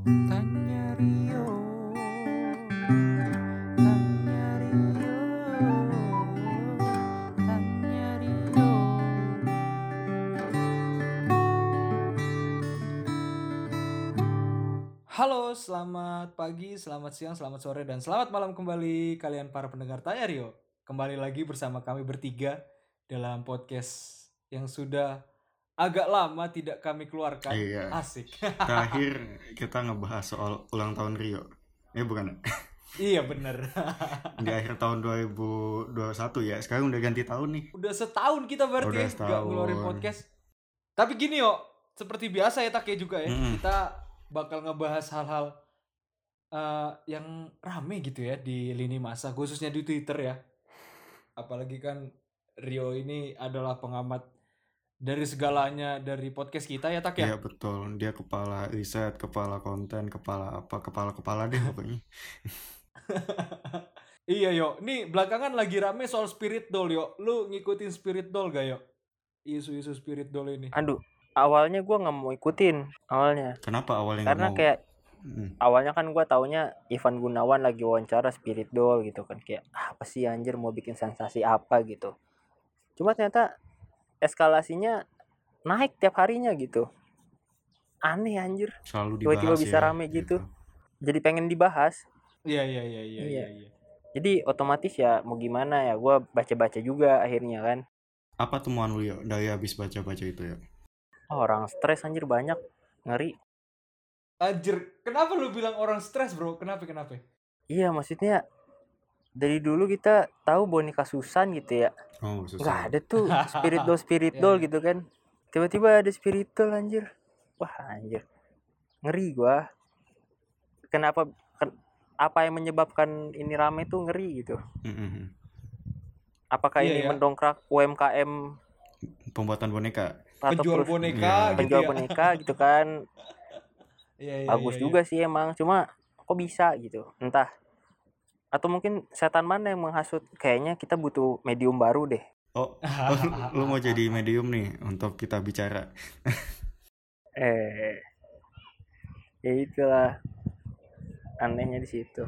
Halo, selamat pagi, selamat siang, selamat sore, dan selamat malam kembali kalian para pendengar Tanya Rio. Kembali lagi bersama kami bertiga dalam podcast yang sudah agak lama tidak kami keluarkan. Iya. Asik. Terakhir kita ngebahas soal ulang tahun Rio. Eh bukan. iya bener. Di akhir tahun 2021 ya. Sekarang udah ganti tahun nih. Udah setahun kita berarti Udah ya setahun. ngeluarin podcast. Tapi gini yo, seperti biasa ya Take juga ya. Mm-mm. Kita bakal ngebahas hal-hal eh, yang rame gitu ya di lini masa, khususnya di Twitter ya. Apalagi kan Rio ini adalah pengamat dari segalanya dari podcast kita ya Tak ya. Iya betul. Dia kepala riset, kepala konten, kepala apa, kepala-kepala deh pokoknya. iya yo, nih belakangan lagi rame soal spirit doll yo. Lu ngikutin spirit doll gak yo? Isu-isu spirit doll ini. Aduh, awalnya gua nggak mau ikutin awalnya. Kenapa awalnya Karena mau? kayak Mm. awalnya kan gua taunya Ivan Gunawan lagi wawancara Spirit Doll gitu kan kayak "Ah, apa sih anjir mau bikin sensasi apa gitu. Cuma ternyata eskalasinya naik tiap harinya gitu. Aneh anjir. Selalu Tiba-tiba dibahas bisa ya, rame gitu. Jadi pengen dibahas. Iya iya iya iya iya. Iya. iya. Jadi otomatis ya mau gimana ya gua baca-baca juga akhirnya kan. Apa temuan lu ya dari habis baca-baca itu ya? Oh, orang stres anjir banyak ngeri. Anjir, kenapa lu bilang orang stres, Bro? Kenapa kenapa? Iya maksudnya dari dulu kita tahu boneka Susan gitu ya. Oh, nggak ada tuh spirit doll spirit Iya, doll iya. gitu kan tiba-tiba ada spirit doll anjir wah anjir ngeri gua kenapa ken- apa yang menyebabkan ini rame tuh ngeri gitu Mm-mm. apakah Iya, ini ya. mendongkrak UMKM Pembuatan boneka. Penjual terus boneka Iya. gitu penjual ya. boneka gitu kan Iya, iya, bagus iya, juga sih emang cuma kok bisa gitu entah atau mungkin setan mana yang menghasut kayaknya kita butuh medium baru deh Oh, iya. lu mau jadi medium nih untuk kita bicara. eh ya itulah anehnya di situ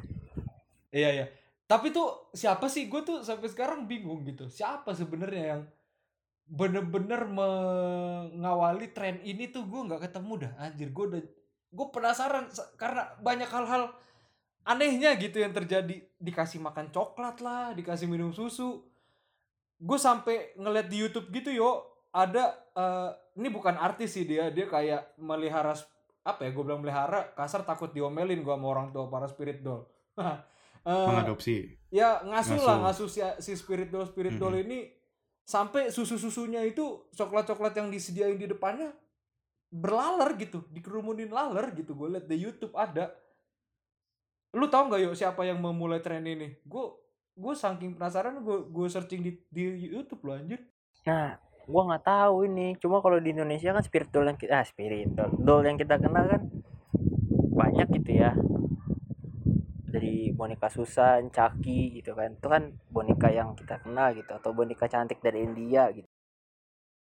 Iya iya. Tapi tuh siapa sih? Gue tuh sampai sekarang bingung gitu. Siapa sebenarnya yang bener-bener mengawali tren ini tuh gue nggak ketemu dah. Anjir, gue udah gue penasaran sa- karena banyak hal-hal anehnya gitu yang terjadi. Dikasih makan coklat lah, dikasih minum susu. Gue sampai ngeliat di YouTube gitu yo, ada eh, ini bukan artis sih dia, dia kayak melihara apa ya? Gue bilang melihara, kasar takut diomelin gue sama orang tua para spirit doll. Eh, Mengadopsi. ya ngasuh, Ngasuh. lah ngasuh si, si spirit doll spirit doll Mm-mm. ini sampai susu susunya itu coklat coklat yang disediain di depannya berlaler gitu dikerumunin laler gitu gue liat di YouTube ada lu tahu nggak yuk siapa yang memulai tren ini gue gue saking penasaran gue gue searching di di YouTube loh anjir Nah, gua nggak tahu ini. Cuma kalau di Indonesia kan spirit doll yang kita ah spirit doll, yang kita kenal kan banyak gitu ya. Dari boneka Susan, Chucky gitu kan. Itu kan boneka yang kita kenal gitu atau boneka cantik dari India gitu.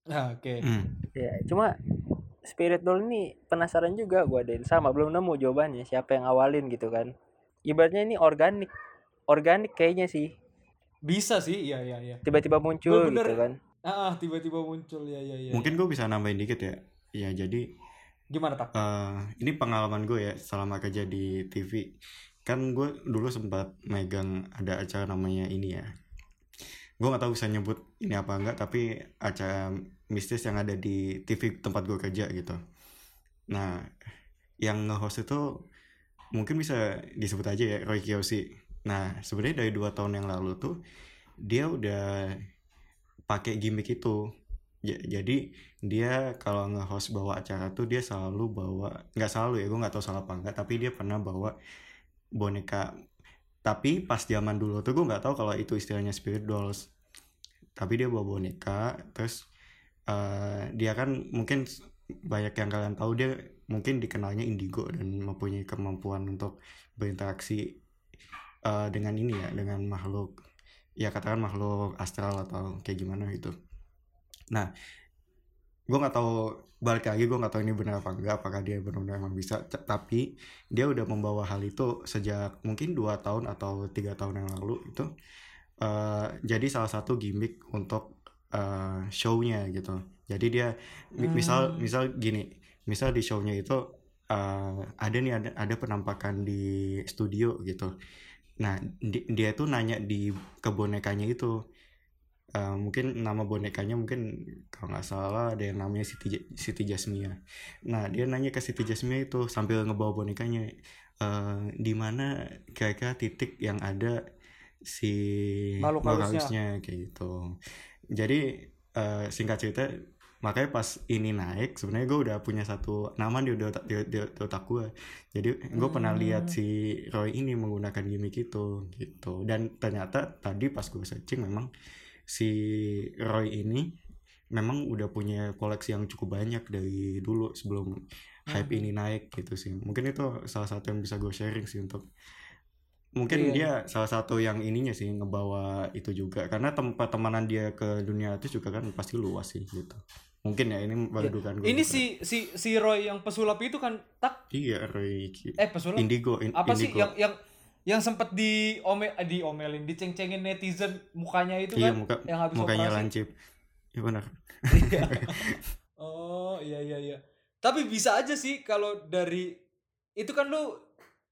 nah, oke Mm. Ya, cuma spirit doll ini penasaran juga gua ada sama belum nemu jawabannya siapa yang awalin gitu kan. Ibaratnya ini organik. Organik kayaknya sih. bisa sih iya iya iya Tiba-tiba muncul Bener. gitu kan. ah tiba-tiba muncul ya ya ya Mungkin gue bisa nambahin dikit ya. Ya jadi gimana tak eh ini pengalaman gue ya selama kerja di TV. Kan gue dulu sempat megang ada acara namanya ini ya. Gue nggak tahu bisa nyebut ini apa enggak, tapi acara mistis yang ada di TV tempat gue kerja gitu. Nah, yang nge-host itu mungkin bisa disebut aja ya Roy Kiyoshi. Nah, sebenarnya dari dua tahun yang lalu tuh dia udah pakai gimmick itu. Ja- jadi dia kalau nge-host bawa acara tuh dia selalu bawa nggak selalu ya gue nggak tahu salah apa enggak tapi dia pernah bawa boneka tapi pas zaman dulu tuh gue nggak tahu kalau itu istilahnya spirit dolls tapi dia bawa boneka terus eh, dia kan mungkin banyak yang kalian tahu dia mungkin dikenalnya indigo dan mempunyai kemampuan untuk berinteraksi eh, dengan ini ya dengan makhluk ya katakan makhluk astral atau kayak gimana gitu nah gue nggak tahu balik lagi gue nggak tahu ini benar apa enggak apakah dia benar-benar emang bisa tapi dia udah membawa hal itu sejak mungkin dua tahun atau tiga tahun yang lalu itu eh, jadi salah satu gimmick untuk eh, show-nya gitu jadi dia mi- misal Hmm. misal gini misal di show-nya itu eh, ada nih ada ada penampakan di studio gitu nah di- dia tuh nanya di ke bonekanya itu Eh, mungkin nama bonekanya mungkin kalau nggak salah ada yang namanya Siti, Siti Jasmia. Nah dia nanya ke Siti Jasmia itu sambil ngebawa bonekanya eh, di mana kira-kira titik yang ada si Makhluk halusnya. kayak gitu. Jadi eh, singkat cerita makanya pas ini naik sebenarnya gue udah punya satu nama di otak di, di, di otak gue jadi gue pernah Hmm. lihat si Roy ini menggunakan gimmick itu gitu dan ternyata tadi pas gue searching memang si Roy ini memang udah punya koleksi yang cukup banyak dari dulu sebelum hype Mhm. ini naik gitu sih mungkin itu salah satu yang bisa gue sharing sih untuk mungkin Iya. dia salah satu yang ininya sih ngebawa itu juga karena tempat temanan dia ke dunia itu juga kan pasti luas sih gitu mungkin ya ini baru Iya. dugaan gue Ini juga. si si si Roy yang pesulap itu kan tak iya Roy eh pesulap Indigo in- apa sih Indigo. yang yang yang sempat di ome eh, diomelin diceng-cengin netizen mukanya itu iya kan muka yang habis mukanya operasi. lancip iya benar Iya. oh iya iya iya tapi bisa aja sih kalau dari itu kan lu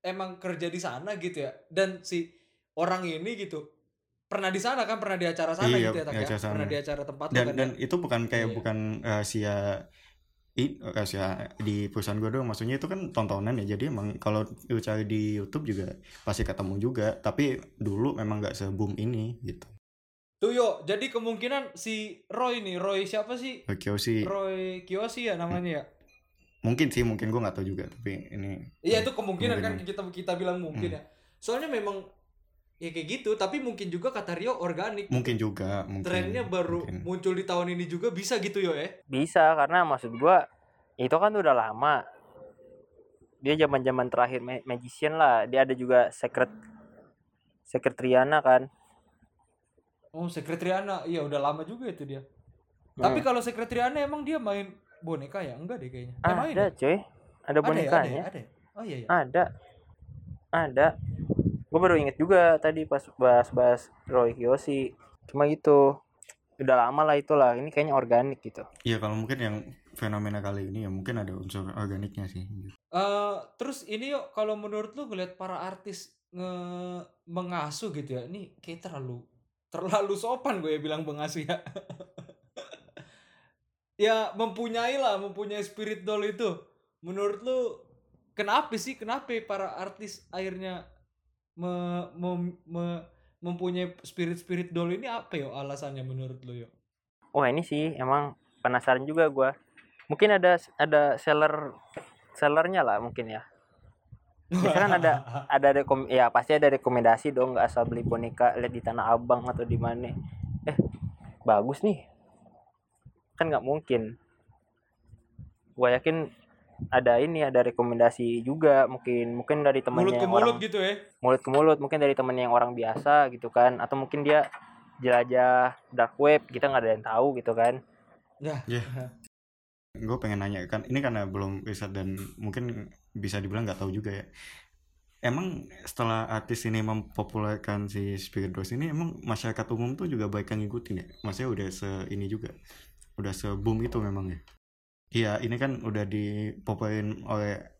emang kerja di sana gitu ya dan si orang ini gitu pernah di sana kan pernah di acara sana Iya, gitu ya, Tak, ya? acara sana. pernah di acara tempat dan kan dan ya? itu bukan kayak Iya. bukan rahasia i rahasia di perusahaan gue doang maksudnya itu kan tontonan ya jadi emang kalau lu cari di YouTube juga pasti ketemu juga tapi dulu memang nggak se-boom ini gitu tuh yo jadi kemungkinan si Roy nih Roy siapa sih Oke sih Roy Kiyoshi ya namanya ya mungkin sih mungkin gue nggak tahu juga tapi ini Iya itu kemungkinan kan Kemungkinan. kita kita bilang mungkin Hmm. ya. Soalnya memang ya kayak gitu, tapi mungkin juga kata Rio organik. mungkin juga mungkin Trennya baru mungkin. muncul di tahun ini juga bisa gitu yo ya. bisa karena maksud gua itu kan udah lama dia zaman zaman terakhir ma- magician lah dia ada juga secret secret Riana kan Oh, Sekretariana. Iya, udah lama juga itu dia. Hmm. Tapi kalau Sekretariana emang dia main boneka ya? Enggak deh kayaknya. Eh, main ada ya? cuy ada Ada ya, bonekanya ada ya, ada ya? Oh iya iya. ada ada gue baru inget juga tadi pas bahas-bahas Roy Kiyoshi cuma gitu udah lama lah itulah ini kayaknya organik gitu Iya kalau mungkin yang fenomena kali ini ya mungkin ada unsur organiknya sih. Eh, terus ini yuk kalau menurut lu ngeliat para artis nge mengasuh gitu ya. Ini kayak terlalu terlalu sopan gue ya bilang mengasuh ya. ya mempunyai lah, mempunyai spirit doll itu. Menurut lu kenapa sih kenapa para artis akhirnya me, mem- me- mempunyai spirit-spirit doll ini apa yo alasannya menurut lu yo? wah ini sih emang penasaran juga gua. Mungkin ada ada seller sellernya lah mungkin ya. Biasanya kan ada ada rekom ya pasti ada rekomendasi dong nggak asal beli boneka lihat di tanah abang atau di mana. Eh bagus nih. Kan nggak mungkin. Gua yakin ada ini ada rekomendasi juga mungkin mungkin dari temannya mulut ke yang mulut orang gitu ya. mulut ke mulut mungkin dari temennya yang orang biasa gitu kan atau mungkin dia jelajah dark web kita nggak ada yang tahu gitu kan. Gue pengen nanya kan ini karena belum riset dan mungkin bisa dibilang nggak tahu juga ya. Emang setelah artis ini mempopulerkan si Spirit Dolls ini emang masyarakat umum tuh juga baik yang ngikutin ya? Maksudnya udah se ini juga? Udah se boom itu memang ya iya ini kan udah dipopulerin oleh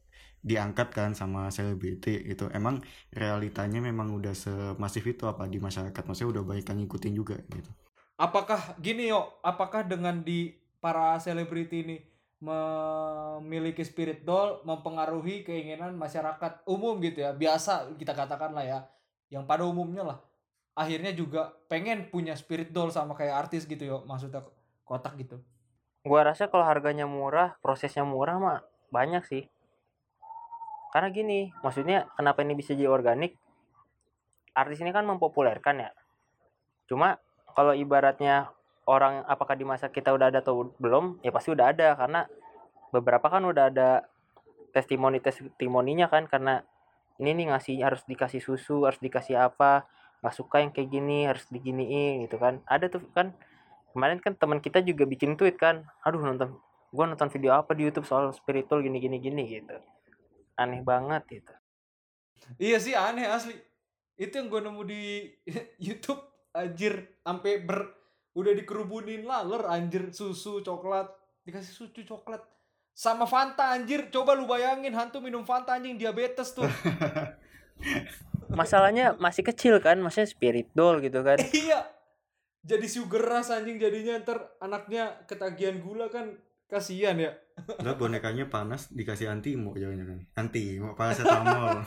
diangkat kan sama selebriti gitu. Emang realitanya memang udah semasif itu apa di masyarakat? Maksudnya udah baik yang ngikutin juga gitu. Apakah gini yo apakah dengan di para selebriti ini memiliki spirit doll mempengaruhi keinginan masyarakat umum gitu ya? Biasa kita katakan lah ya yang pada umumnya lah. Akhirnya juga pengen punya spirit doll sama kayak artis gitu yo maksudnya kotak gitu gua rasa kalau harganya murah prosesnya murah mah banyak sih. Karena gini maksudnya kenapa ini bisa jadi organik? Artis ini kan mempopulerkan ya. Cuma kalau ibaratnya orang apakah di masa kita udah ada atau belum ya pasti udah ada. Karena beberapa kan udah ada testimoni testimoninya kan. Karena ini nih ngasih harus dikasih susu harus dikasih apa. Nggak suka yang kayak gini harus diginiin gitu kan. Ada tuh kan kemarin kan teman kita juga bikin tweet kan aduh nonton gua nonton video apa di YouTube soal spiritual gini gini gini gitu. Aneh banget gitu. Iya sih aneh asli. Itu yang gue nemu di YouTube anjir sampai ber udah dikerubunin laler anjir susu coklat. Dikasih susu coklat. Sama Fanta anjir. Coba lu bayangin hantu minum Fanta anjing diabetes tuh. Masalahnya masih kecil kan maksudnya spirit doll gitu kan. Iya jadi sugar rush anjing jadinya ntar anaknya ketagihan gula kan kasihan ya. Enggak bonekanya panas dikasih antimo jauhnya kan. Antimo paracetamol.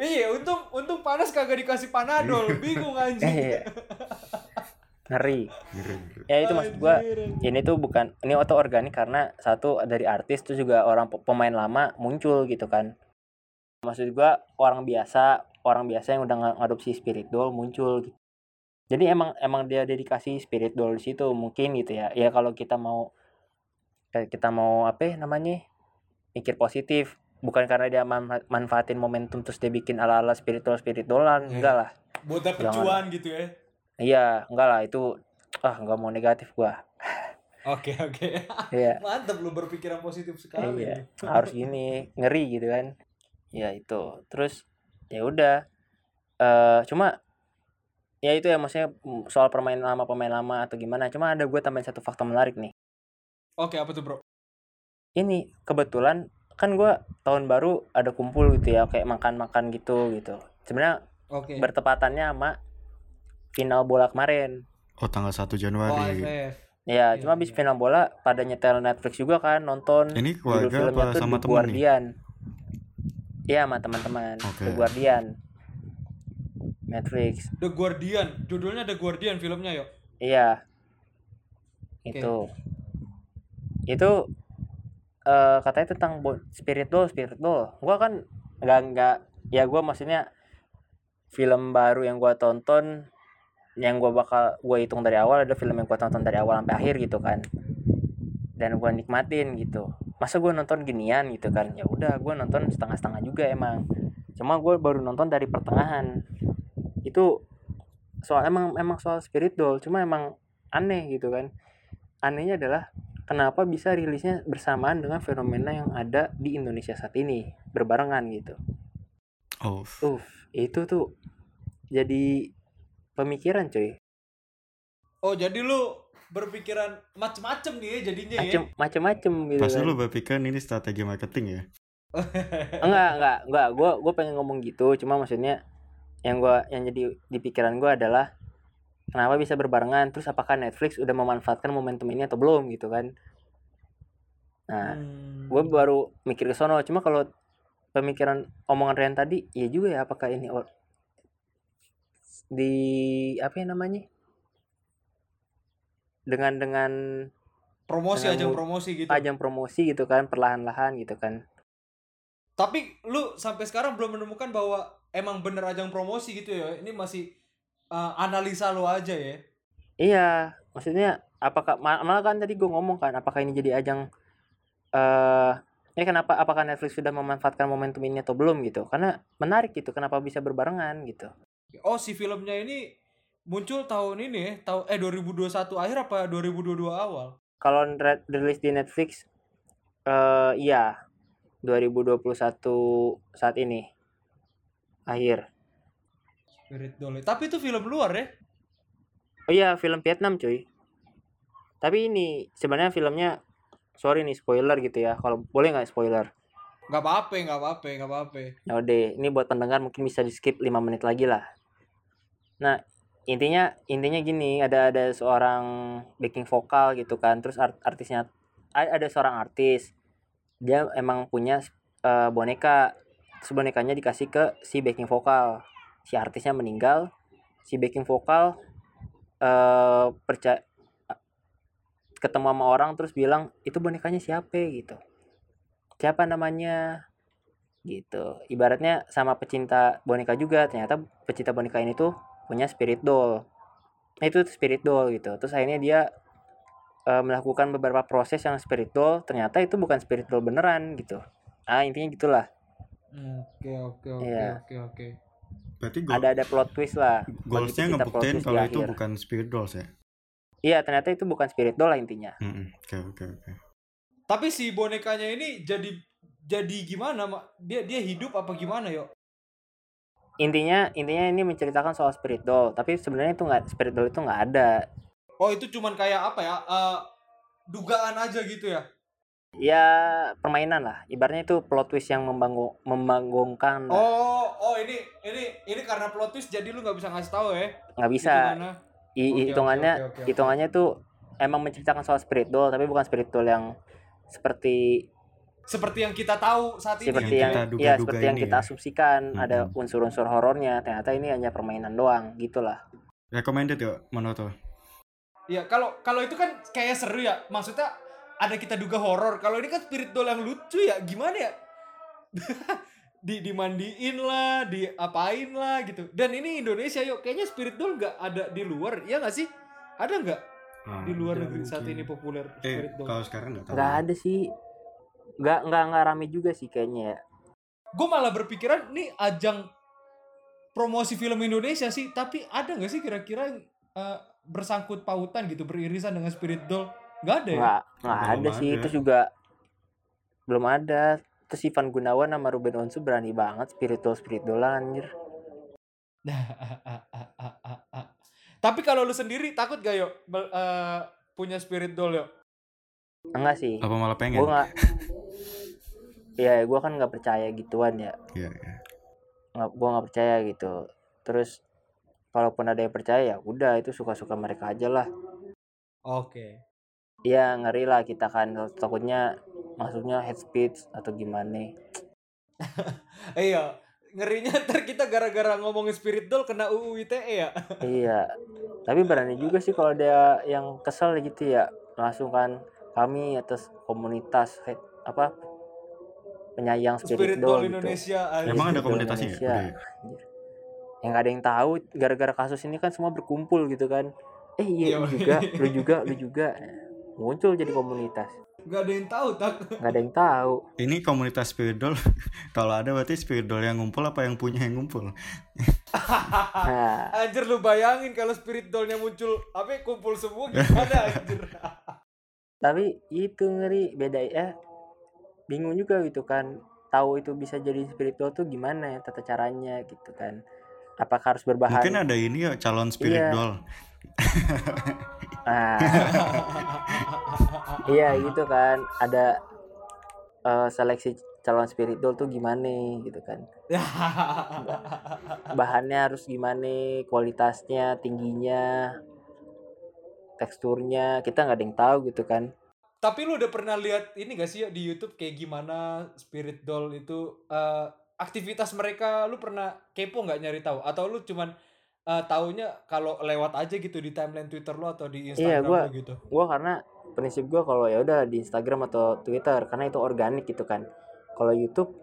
iya untung untung panas kagak dikasih panadol. Bingung anjing. Eh, ngeri. Ngeri, ya itu maksud gua ini tuh bukan ini auto organik karena satu dari artis tuh juga orang pe- pemain lama muncul gitu kan. Maksud gua orang biasa orang biasa yang udah nga- ngadopsi spirit doll muncul gitu. jadi emang emang dia dedikasi spirit doll di situ mungkin gitu ya. Ya kalau kita mau kita mau apa ya namanya mikir positif bukan karena dia manfa- manfaatin momentum terus dia bikin ala ala spiritual spiritualan Iya. enggak lah. Buat dapet Jangan. cuan gitu ya. Iya enggak lah itu ah enggak mau negatif gua. Oke oke. Iya. Mantap lu berpikiran positif sekali Iya, harus gini ngeri gitu kan. Ya itu terus ya udah. Eh cuma ya itu ya maksudnya mm, soal permainan lama pemain lama atau gimana cuma ada gue tambahin satu fakta menarik nih. Oke apa tuh bro? Ini kebetulan kan gue tahun baru ada kumpul gitu ya kayak makan makan gitu gitu. Sebenarnya oke. bertepatannya sama final bola kemarin. Oh tanggal 1 oh Januari. AFF ya Iya, cuma habis iya. final bola pada nyetel Netflix juga kan nonton Ini keluarga apa tuh sama temen nih? Iya sama teman-teman. Oke. The Guardian. Netflix. The Guardian. Judulnya The Guardian filmnya yuk iya. Itu. Itu eh katanya tentang spirit doll spirit doll gua kan nggak nggak ya gua maksudnya film baru yang gua tonton yang gua bakal gua hitung dari awal ada film yang gua tonton dari awal sampai akhir gitu kan. Dan gua nikmatin gitu masa gua nonton ginian? Gitu kan. Ya udah gua nonton setengah-setengah juga emang. Cuma gua baru nonton dari pertengahan. Itu soal emang emang soal spirit doll cuma emang aneh gitu kan. Anehnya adalah kenapa bisa rilisnya bersamaan dengan fenomena yang ada di Indonesia saat ini berbarengan gitu. Oh. Uff, itu tuh jadi pemikiran cuy oh jadi lu berpikiran macem-macem nih ya jadinya ya. Macem macem-macem gitu Pasti kan. lu berpikir ini strategi marketing ya? enggak enggak enggak. Gue gue pengen ngomong gitu. Cuma maksudnya yang gua yang jadi di pikiran gue adalah kenapa bisa berbarengan? Terus apakah Netflix udah memanfaatkan momentum ini atau belum gitu kan? Nah Hmm. gue baru mikir ke sono. Cuma kalau pemikiran omongan Rian tadi ya juga ya apakah ini di apa ya namanya dengan dengan promosi Dengan ajang promosi gitu. ajang promosi gitu kan perlahan-lahan gitu kan. Tapi lu sampai sekarang belum menemukan bahwa emang bener ajang promosi gitu ya? Ini masih uh, analisa lu aja ya? Iya maksudnya apakah mal- malah kan tadi gue ngomong kan apakah ini jadi ajang eh ini kenapa apakah Netflix sudah memanfaatkan momentum ini atau belum gitu? Karena menarik gitu kenapa bisa berbarengan gitu. Oh si filmnya ini muncul tahun ini tahun eh 2021 akhir apa 2022 awal? Kalau rilis di Netflix eh iya 2021 saat ini akhir. Spirit Doll tapi itu film luar ya? Oh iya film Vietnam cuy. Tapi ini sebenarnya filmnya sorry nih spoiler gitu ya. Kalau boleh nggak spoiler? Nggak apa-apa nggak apa-apa nggak apa-apa. Ya udah ini buat pendengar mungkin bisa di skip 5 menit lagi lah. Nah intinya intinya gini ada ada seorang backing vokal gitu kan terus art- artisnya ada seorang artis dia emang punya eh, boneka terus bonekanya dikasih ke si backing vokal. Si artisnya meninggal si backing vokal eh percaya ketemu sama orang terus bilang itu bonekanya siapa? gitu. Siapa namanya? gitu. Ibaratnya sama pecinta boneka juga ternyata pecinta boneka ini tuh punya spirit doll. Nah, itu spirit doll gitu. Terus akhirnya dia eh, melakukan beberapa proses yang spirit doll ternyata itu bukan spirit doll beneran gitu. Ah intinya gitulah. Oke oke oke Iya. oke oke. Berarti goal, ada ada plot twist lah. Goalsnya ngebuktiin kalau itu akhir. bukan spirit dolls ya iya ternyata itu bukan spirit doll lah intinya. Oke oke oke. Tapi si bonekanya ini jadi jadi gimana, Mak? Dia dia hidup apa gimana, yo? Intinya intinya ini menceritakan soal spirit doll tapi sebenarnya itu nggak spirit doll itu nggak ada Oh, itu cuman kayak apa ya? eh, dugaan aja gitu ya. ya permainan lah ibaratnya itu plot twist yang membanggung membanggungkan lah. Oh, oh ini ini ini karena plot twist jadi lu nggak bisa ngasih tahu ya. nggak bisa? I- hitungannya oke, oke, oke. hitungannya tuh emang menceritakan soal spirit doll tapi bukan spirit doll yang seperti Seperti yang kita tahu saat ini. seperti Yang yang, kita ya duga-duga seperti yang kita ya. asumsikan ada Mm-mm. unsur-unsur horornya ternyata ini hanya permainan doang gitulah recommended yuk menurut lo Iya, kalau kalau itu kan kayak seru ya. Maksudnya ada kita duga horor. Kalau ini kan spirit doll yang lucu ya. Gimana ya? di dimandiin lah, diapain lah gitu. Dan ini Indonesia yuk. Kayaknya spirit doll nggak ada di luar. Iya nggak sih? Ada nggak Ah, di luar ada negeri saat ini populer eh spirit doll? kalau sekarang nggak tahu nggak ada sih nggak nggak nggak rame juga sih kayaknya ya Gue malah berpikiran nih ajang promosi film Indonesia sih. Tapi ada nggak sih kira-kira yang eh, bersangkut pautan gitu, beririsan dengan spirit doll? Nggak ada ya? nggak nggak Belum ada sih ada. itu juga belum ada terus Ivan Gunawan sama Ruben Onsu berani banget spirit doll spirit doll anjir Tapi kalau lu sendiri takut gak yuk Bel- eh, punya spirit doll yuk? enggak sih apa malah pengen gue nggak Iya, gue kan nggak percaya gituan ya. Iya, iya. Nggak, gue nggak percaya gitu. Terus, kalaupun ada yang percaya, ya udah itu suka-suka mereka aja lah. Oke. Iya ngeri lah kita kan takutnya masuknya head speech atau gimana. Iya, ngerinya ntar kita gara-gara ngomongin spirit doll kena UU ITE ya. iya. Tapi berani juga sih kalau ada yang kesel gitu ya langsung kan kami atas komunitas head, apa penyayang Spirit spirit, doll doll gitu. Indonesia. Iya, Emang ada komunitasnya ya? Indonesia. Ya? Yang gak ada yang tahu gara-gara kasus ini kan semua berkumpul gitu kan. Eh iya Iya, lu juga, lu juga, lu juga. Muncul jadi komunitas. Gak ada yang tahu tak. Gak ada yang tahu. Ini komunitas spirit doll. Kalau ada berarti spirit doll yang ngumpul apa yang punya yang ngumpul? Nah, Anjir lu bayangin kalau spirit dollnya muncul apa kumpul semua gimana anjir. tapi itu ngeri beda ya. Bingung juga gitu kan. Tahu itu bisa jadi spirit doll tuh gimana ya tata caranya gitu kan. Apakah harus berbahan? Mungkin ada ini ya calon spirit Iya. doll. Nah, iya gitu kan. Ada eh, seleksi calon spirit doll tuh gimana gitu kan. bahannya harus gimana kualitasnya tingginya teksturnya kita nggak ada yang tahu gitu kan Tapi lu udah pernah lihat ini gak sih ya di YouTube kayak gimana spirit doll itu eh, aktivitas mereka lu pernah kepo nggak nyari tahu atau lu cuman eh, taunya kalau lewat aja gitu di timeline Twitter lu atau di Instagram Iya, gua- lu gitu. gua karena prinsip gua kalau ya udah di Instagram atau Twitter karena itu organik gitu kan kalau YouTube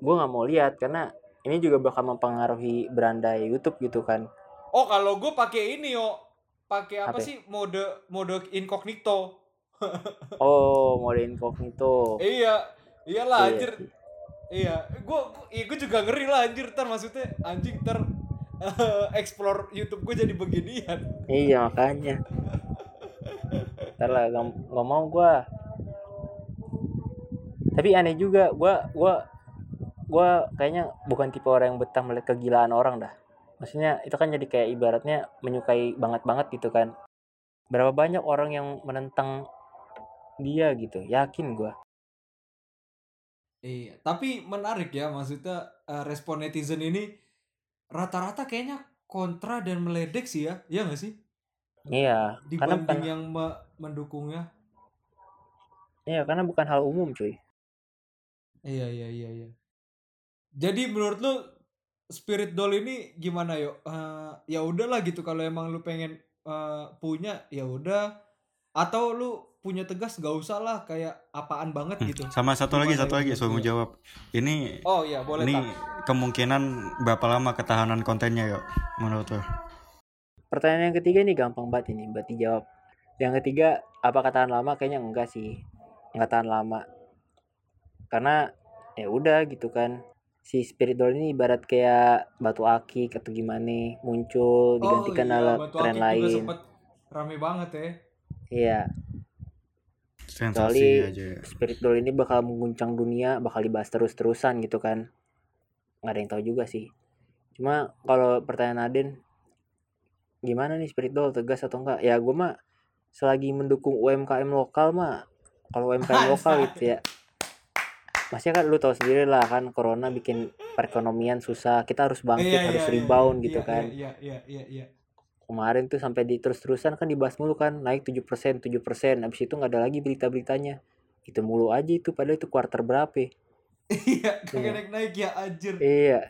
gua nggak mau lihat karena ini juga bakal mempengaruhi berandai YouTube gitu kan Oh, kalau gue pakai ini yo. Pakai apa Apa? sih mode mode incognito. Oh mode incognito. Iya, iyalah Iya. anjir. Iya, gua gua, iya, gua juga ngeri lah anjir ntar maksudnya anjing ntar explore YouTube gue jadi beginian. iya makanya. Ntar lah nggak nggak mau gua. Tapi aneh juga gua gua gua kayaknya bukan tipe orang yang betah melihat kegilaan orang dah. Maksudnya itu kan jadi kayak ibaratnya menyukai banget banget gitu kan. Berapa banyak orang yang menentang dia gitu yakin gua Iya, tapi menarik ya maksudnya eh, respon netizen ini rata-rata kayaknya kontra dan meledek sih ya, iya gak sih? iya karena Dibanding bukan yang me- mendukungnya. iya karena bukan hal umum cuy Iya iya iya iya. Jadi menurut lu spirit doll ini gimana yo? Eh, ya udahlah gitu kalau emang lu pengen eh, punya ya udah atau lu punya tegas gak usah lah kayak apaan banget Hmm, gitu. Sama satu lagi, Gimana satu lagi lu? jawab. Ini Oh iya boleh ini tak. kemungkinan berapa lama ketahanan kontennya yuk menurut lo? pertanyaan yang ketiga ini gampang banget ini buat dijawab yang ketiga apakah tahan lama kayaknya enggak sih nggak tahan lama karena ya udah gitu kan si spirit doll ini ibarat kayak batu akik atau gimana muncul digantikan oh, iya, ala Batu tren juga lain sempet rame banget ya iya sensasi Kecuali- aja. Ya. spirit doll ini bakal mengguncang dunia bakal dibahas terus-terusan gitu kan. Nggak ada yang tahu juga sih. Cuma kalau pertanyaan Aden gimana nih spirit doll tegas atau enggak? Ya gue mah selagi mendukung UMKM lokal mah kalau UMKM lokal gitu ya. Maksudnya kan lu tahu sendiri lah kan corona bikin perekonomian susah kita harus bangkit Iya, harus iya, iya, rebound iya, gitu iya, kan. iya iya iya iya kemarin tuh sampai di terus-terusan kan dibahas mulu kan naik 7% 7% habis itu nggak ada lagi berita-beritanya. Itu mulu aja itu padahal itu kuarter berapa ya? iya Iya. kagak naik naik ya anjir. Iya.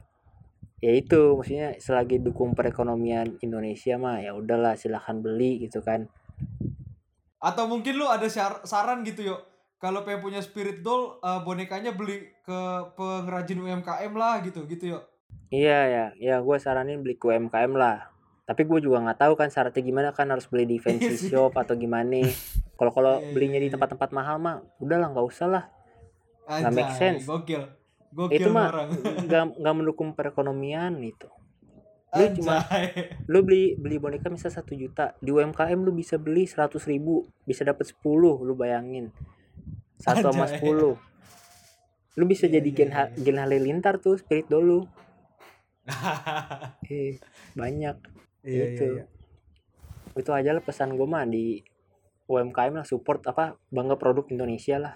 Ya itu maksudnya selagi dukung perekonomian Indonesia mah ya udahlah silahkan beli gitu kan. Atau mungkin lu ada saran gitu yuk kalau pengen punya spirit doll eh, bonekanya beli ke pengrajin UMKM lah gitu gitu yuk iya ya. Ya gue saranin beli ke UMKM lah tapi gue juga nggak tahu kan syaratnya gimana kan harus beli di fancy Iya sih. shop atau gimana. Kalau kalau Iya, iya, belinya di tempat-tempat mahal mah udahlah nggak usah lah. Nggak make sense. gokil. Gokil itu mah nggak mendukung perekonomian gitu. Lu cuma Anjay. lu beli beli boneka misal satu juta di UMKM lu bisa beli seratus ribu bisa dapat 10 lu bayangin. Satu sama sepuluh. Lu bisa jadi iya, gen gen halilintar tuh spirit dulu. Eh banyak iya iya Itu. iya. Itu aja lah pesan gue mah di UMKM lah support apa bangga produk Indonesia lah.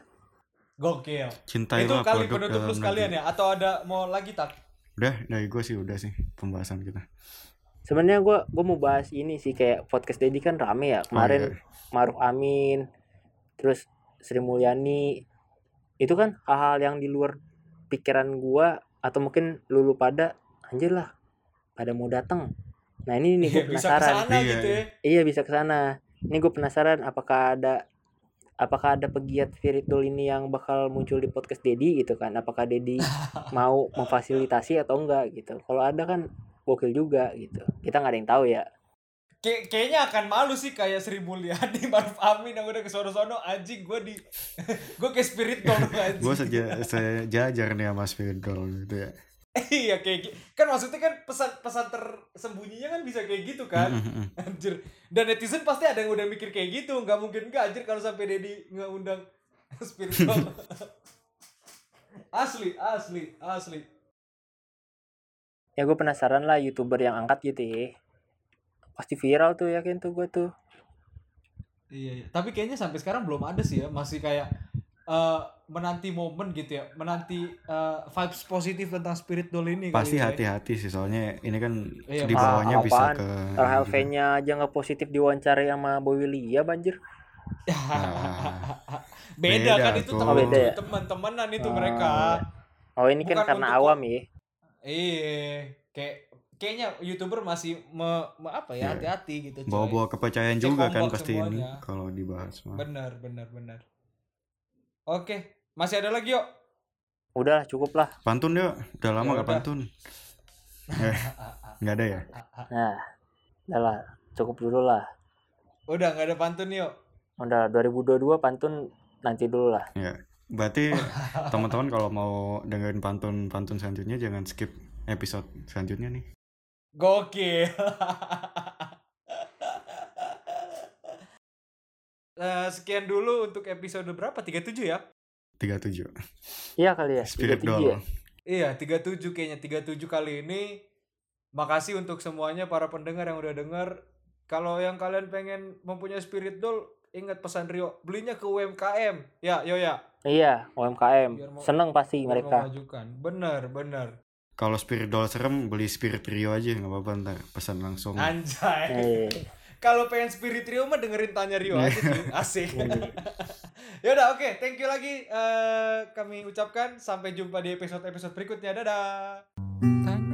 Gokil. Cintai itu kali produk penutup lu sekalian negeri. ya? Atau ada mau lagi tak udah dari gue sih udah sih pembahasan kita. Sebenarnya gue gue mau bahas ini sih kayak podcast Dedi kan rame ya. Kemarin Oh, iya. Maruf Amin terus Sri Mulyani. Itu kan hal-hal yang di luar pikiran gua atau mungkin lulu pada anjir lah pada mau datang nah ini nih gue Iya, bisa penasaran. ke sana Iya, gitu ya. iya. Bisa ke sana. Ini gue penasaran apakah ada apakah ada pegiat spirit doll ini yang bakal muncul di podcast Dedi gitu kan? Apakah Dedi mau memfasilitasi atau enggak gitu? Kalau ada kan gokil juga gitu. Kita nggak ada yang tahu ya. Kay- kayaknya akan malu sih kayak Sri Mulyani, Maruf Amin yang udah ke sono-sono. Anjing gue di gue kayak spirit dong anjing. gue saja saya jajar nih sama spirit doll gitu ya iya kayak gi- kan maksudnya kan pesan-pesan tersembunyinya kan bisa kayak gitu kan. Anjir. Dan netizen pasti ada yang udah mikir kayak gitu, nggak mungkin nggak anjir kalau sampai Dedi nggak undang spirit dong. asli, asli, asli. ya gue penasaran lah youtuber yang angkat gitu ya pasti viral tuh yakin tuh gue tuh Iya, iya. Tapi kayaknya sampai sekarang belum ada sih ya, masih kayak eh, menanti momen gitu ya, menanti eh, vibes positif tentang spirit doll ini. kali pasti ya. hati-hati sih soalnya ini kan Iya, di bawahnya Ah, bisa ke Rahel gitu. V nya aja nggak positif diwawancarai sama Boy William banjir Nah, beda, Beda kan itu Oh, beda ya? teman-teman itu Oh, mereka. oh ini kan karena awam ya Iya, kayak kayaknya youtuber masih me, me- apa ya Iya. hati-hati gitu. coy. bawa-bawa kepercayaan Cek juga kan pasti ini semuanya. kalau dibahas mah. Benar, benar, benar. Oke, masih ada lagi yuk. udah cukup lah Pantun yuk, udah lama Ya gak udah. pantun. Eh, nggak ada ya? nah udah lah cukup dulu lah Udah nggak ada pantun yuk. udah 2022 pantun nanti dulu lah Ya. Berarti teman-teman kalau mau dengerin pantun-pantun selanjutnya jangan skip episode selanjutnya nih. Gokil. Eh, sekian dulu untuk episode berapa? 37 ya? 37. iya kali ya Spirit 33 doll. ya Iya, 37 kayaknya 37 kali ini. Makasih untuk semuanya para pendengar yang udah denger. Kalau yang kalian pengen mempunyai spirit doll, ingat pesan Rio, belinya ke UMKM. Ya, yo ya. iya UMKM mau- seneng pasti mereka memajukan. Bener, bener. Kalau spirit doll serem beli spirit Rio aja nggak apa-apa ntar pesan langsung. Anjay. eh, Kalau pengen spirit Rio mah dengerin tanya Rio aja cuy. Asik. ya udah oke, thank you lagi eh, kami ucapkan sampai jumpa di episode-episode berikutnya. Dadah. Tanya